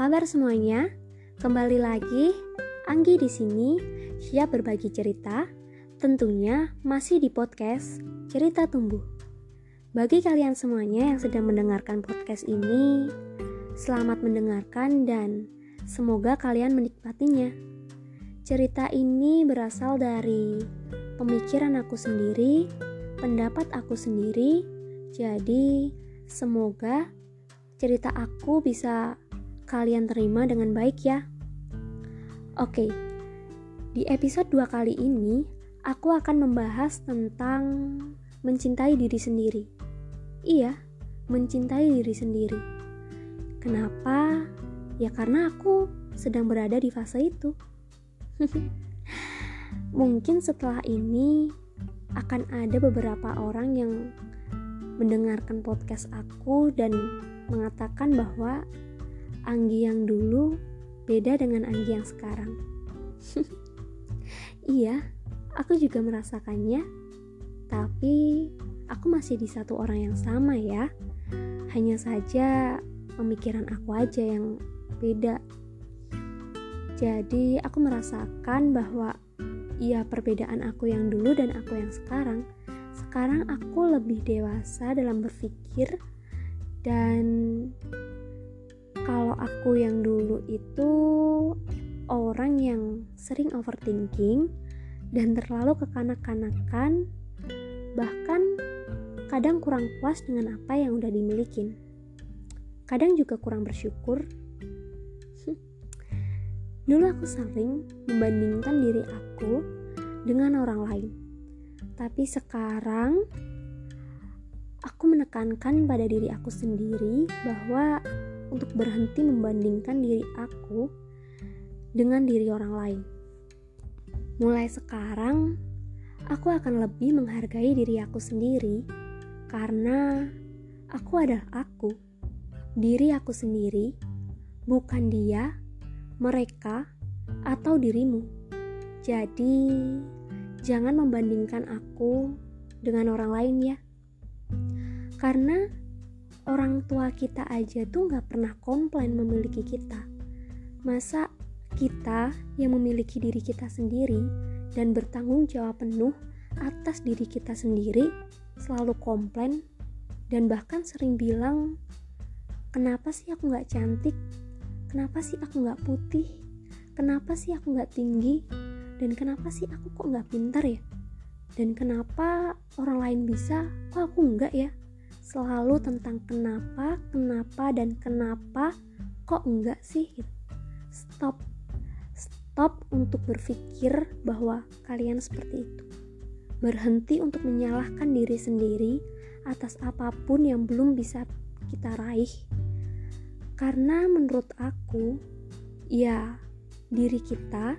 kabar semuanya? Kembali lagi, Anggi di sini siap berbagi cerita. Tentunya masih di podcast Cerita Tumbuh. Bagi kalian semuanya yang sedang mendengarkan podcast ini, selamat mendengarkan dan semoga kalian menikmatinya. Cerita ini berasal dari pemikiran aku sendiri, pendapat aku sendiri. Jadi, semoga cerita aku bisa kalian terima dengan baik ya. Oke, di episode 2 kali ini aku akan membahas tentang mencintai diri sendiri. Iya, mencintai diri sendiri. Kenapa? Ya karena aku sedang berada di fase itu. Mungkin setelah ini akan ada beberapa orang yang mendengarkan podcast aku dan mengatakan bahwa Anggi yang dulu beda dengan Anggi yang sekarang. iya, aku juga merasakannya, tapi aku masih di satu orang yang sama ya. Hanya saja pemikiran aku aja yang beda. Jadi, aku merasakan bahwa ya perbedaan aku yang dulu dan aku yang sekarang. Sekarang aku lebih dewasa dalam berpikir dan kalau aku yang dulu itu orang yang sering overthinking dan terlalu kekanak-kanakan bahkan kadang kurang puas dengan apa yang udah dimiliki kadang juga kurang bersyukur. Dulu aku sering membandingkan diri aku dengan orang lain. Tapi sekarang aku menekankan pada diri aku sendiri bahwa untuk berhenti membandingkan diri aku dengan diri orang lain. Mulai sekarang, aku akan lebih menghargai diri aku sendiri karena aku adalah aku, diri aku sendiri, bukan dia, mereka, atau dirimu. Jadi, jangan membandingkan aku dengan orang lain ya, karena orang tua kita aja tuh nggak pernah komplain memiliki kita. Masa kita yang memiliki diri kita sendiri dan bertanggung jawab penuh atas diri kita sendiri selalu komplain dan bahkan sering bilang kenapa sih aku nggak cantik? Kenapa sih aku nggak putih? Kenapa sih aku nggak tinggi? Dan kenapa sih aku kok nggak pintar ya? Dan kenapa orang lain bisa kok aku nggak ya selalu tentang kenapa, kenapa, dan kenapa kok enggak sih? Stop. Stop untuk berpikir bahwa kalian seperti itu. Berhenti untuk menyalahkan diri sendiri atas apa pun yang belum bisa kita raih. Karena menurut aku, ya, diri kita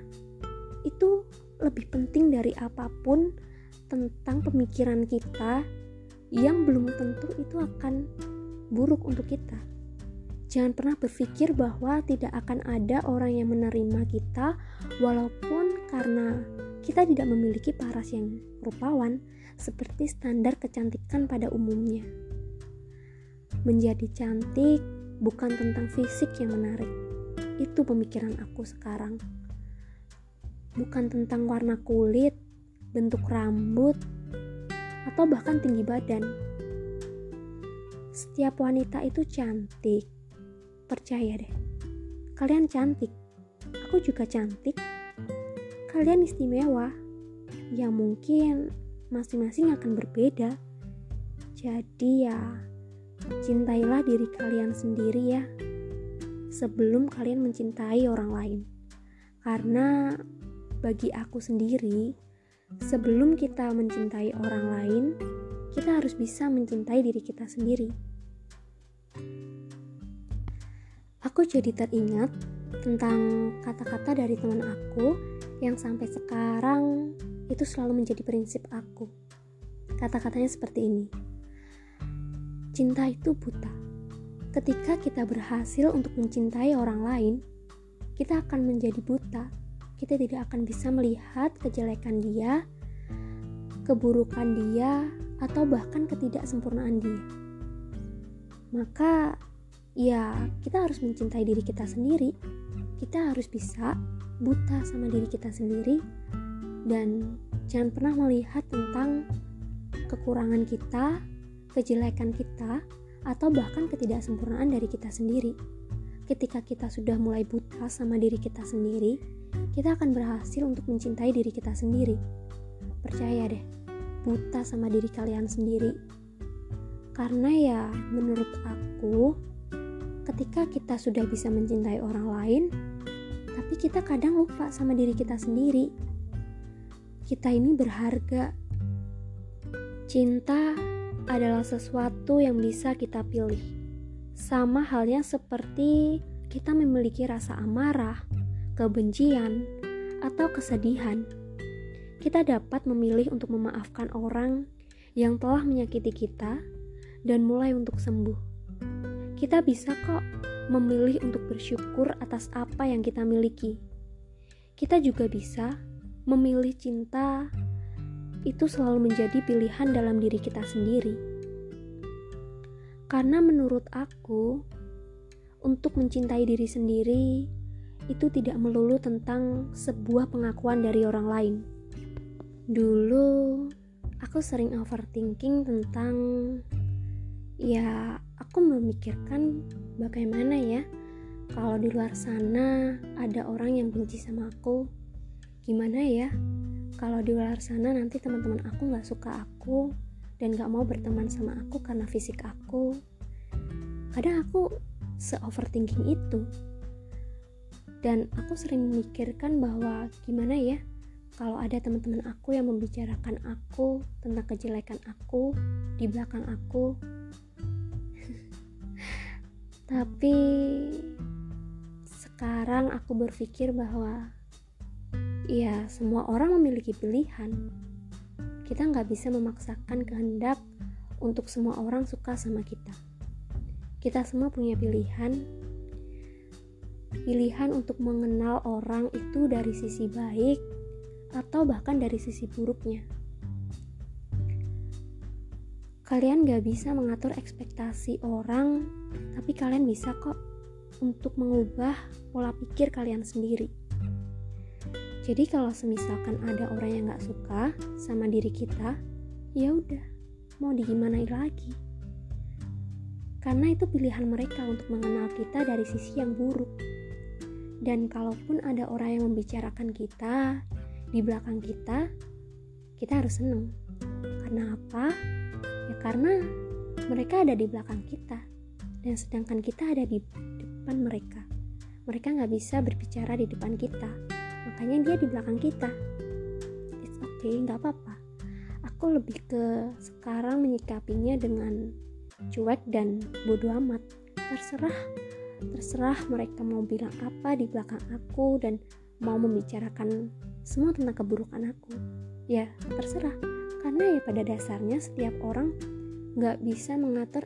itu lebih penting dari apa pun tentang pemikiran kita yang belum tentu itu akan buruk untuk kita. Jangan pernah berpikir bahwa tidak akan ada orang yang menerima kita, walaupun karena kita tidak memiliki paras yang rupawan seperti standar kecantikan pada umumnya. Menjadi cantik bukan tentang fisik yang menarik, itu pemikiran aku sekarang. Bukan tentang warna kulit, bentuk rambut, atau bahkan tinggi badan. Setiap wanita itu cantik. Percaya deh. Kalian cantik. Aku juga cantik. Kalian istimewa. Ya mungkin masing-masing akan berbeda. Jadi ya cintailah diri kalian sendiri ya. Sebelum kalian mencintai orang lain. Karena bagi aku sendiri, sebelum kita mencintai orang lain, kita harus bisa mencintai diri kita sendiri. Aku jadi teringat tentang kata-kata dari teman aku yang sampai sekarang itu selalu menjadi prinsip aku. Kata-katanya seperti ini. Cinta itu buta. Ketika kita berhasil untuk mencintai orang lain, kita akan menjadi buta kita tidak akan bisa melihat kejelekan dia, keburukan dia, atau bahkan ketidaksempurnaan dia. Maka, ya kita harus mencintai diri kita sendiri. Kita harus bisa buta sama diri kita sendiri dan jangan pernah melihat tentang kekurangan kita, kejelekan kita, atau bahkan ketidaksempurnaan dari kita sendiri. Ketika kita sudah mulai buta sama diri kita sendiri, kita akan berhasil untuk mencintai diri kita sendiri. Percaya deh, buta sama diri kalian sendiri. Karena ya, menurut aku, ketika kita sudah bisa mencintai orang lain, tapi kita kadang lupa sama diri kita sendiri. Kita ini berharga. Cinta adalah sesuatu yang bisa kita pilih. Sama halnya seperti kita memiliki rasa amarah, kebencian, atau kesedihan. Kita dapat memilih untuk memaafkan orang yang telah menyakiti kita dan mulai untuk sembuh. Kita bisa kok memilih untuk bersyukur atas apa yang kita miliki. Kita juga bisa memilih cinta itu selalu menjadi pilihan dalam diri kita sendiri. Karena menurut aku, untuk mencintai diri sendiri itu tidak melulu tentang sebuah pengakuan dari orang lain. Dulu aku sering overthinking tentang ya aku memikirkan bagaimana ya kalau di luar sana ada orang yang benci sama aku gimana ya? Kalau di luar sana nanti teman-teman aku nggak suka aku dan gak mau berteman sama aku karena fisik aku. Kadang aku se-overthinking itu dan aku sering memikirkan bahwa gimana ya kalau ada teman-teman aku yang membicarakan aku tentang kejelekan aku di belakang aku tapi sekarang aku berpikir bahwa ya semua orang memiliki pilihan. Kita nggak bisa memaksakan kehendak untuk semua orang suka sama kita. Kita semua punya pilihan. Pilihan untuk mengenal orang itu dari sisi baik atau bahkan dari sisi buruknya. Kalian gak bisa mengatur ekspektasi orang, tapi kalian bisa kok untuk mengubah pola pikir kalian sendiri. Jadi kalau semisalkan ada orang yang gak suka sama diri kita, ya udah, mau digimana lagi? Karena itu pilihan mereka untuk mengenal kita dari sisi yang buruk. Dan kalaupun ada orang yang membicarakan kita di belakang kita, kita harus seneng. Karena apa? Ya karena mereka ada di belakang kita dan sedangkan kita ada di depan mereka. Mereka nggak bisa berbicara di depan kita, makanya dia di belakang kita. It's okay, nggak apa-apa. Aku lebih ke sekarang menyikapinya dengan cuek dan bodoh amat. Terserah, terserah mereka mau bilang apa di belakang aku dan mau membicarakan semua tentang keburukan aku. Ya, terserah. Karena ya pada dasarnya setiap orang nggak bisa mengatur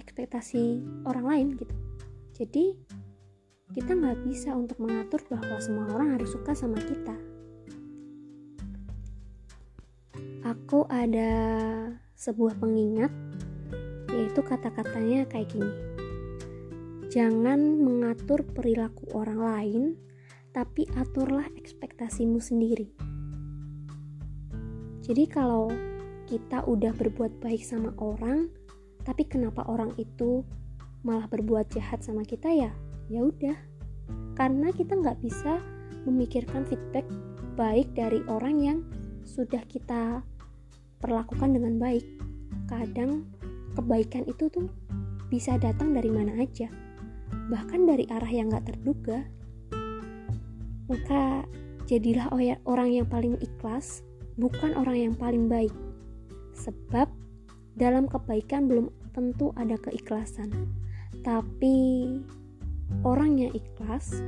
ekspektasi orang lain gitu. Jadi kita nggak bisa untuk mengatur bahwa semua orang harus suka sama kita. Aku ada sebuah pengingat yaitu kata-katanya kayak gini jangan mengatur perilaku orang lain tapi aturlah ekspektasimu sendiri jadi kalau kita udah berbuat baik sama orang, tapi kenapa orang itu malah berbuat jahat sama kita ya? Ya udah, karena kita nggak bisa memikirkan feedback baik dari orang yang sudah kita perlakukan dengan baik. Kadang kebaikan itu tuh bisa datang dari mana aja, bahkan dari arah yang nggak terduga. Maka jadilah orang yang paling ikhlas bukan orang yang paling baik, sebab dalam kebaikan belum tentu ada keikhlasan, tapi orang yang ikhlas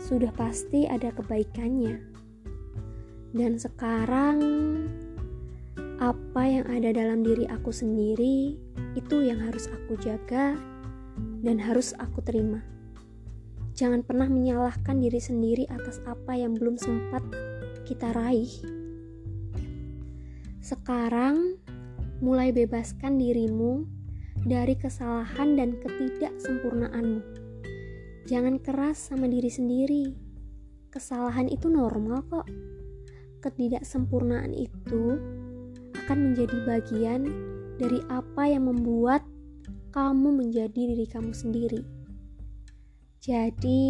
sudah pasti ada kebaikannya. Dan sekarang, apa yang ada dalam diri aku sendiri itu yang harus aku jaga dan harus aku terima. Jangan pernah menyalahkan diri sendiri atas apa yang belum sempat kita raih sekarang, mulai bebaskan dirimu dari kesalahan dan ketidaksempurnaanmu. Jangan keras sama diri sendiri. Kesalahan itu normal kok. Ketidaksempurnaan itu akan menjadi bagian dari apa yang membuat kamu menjadi diri kamu sendiri. Jadi,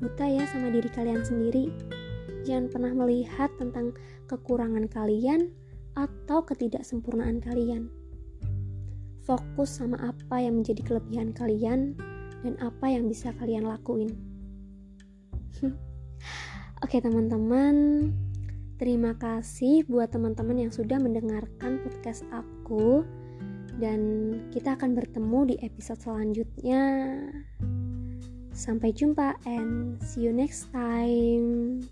buta ya sama diri kalian sendiri. Jangan pernah melihat tentang kekurangan kalian atau ketidaksempurnaan kalian fokus sama apa yang menjadi kelebihan kalian dan apa yang bisa kalian lakuin. Oke, teman-teman, terima kasih buat teman-teman yang sudah mendengarkan podcast aku, dan kita akan bertemu di episode selanjutnya. Sampai jumpa, and see you next time.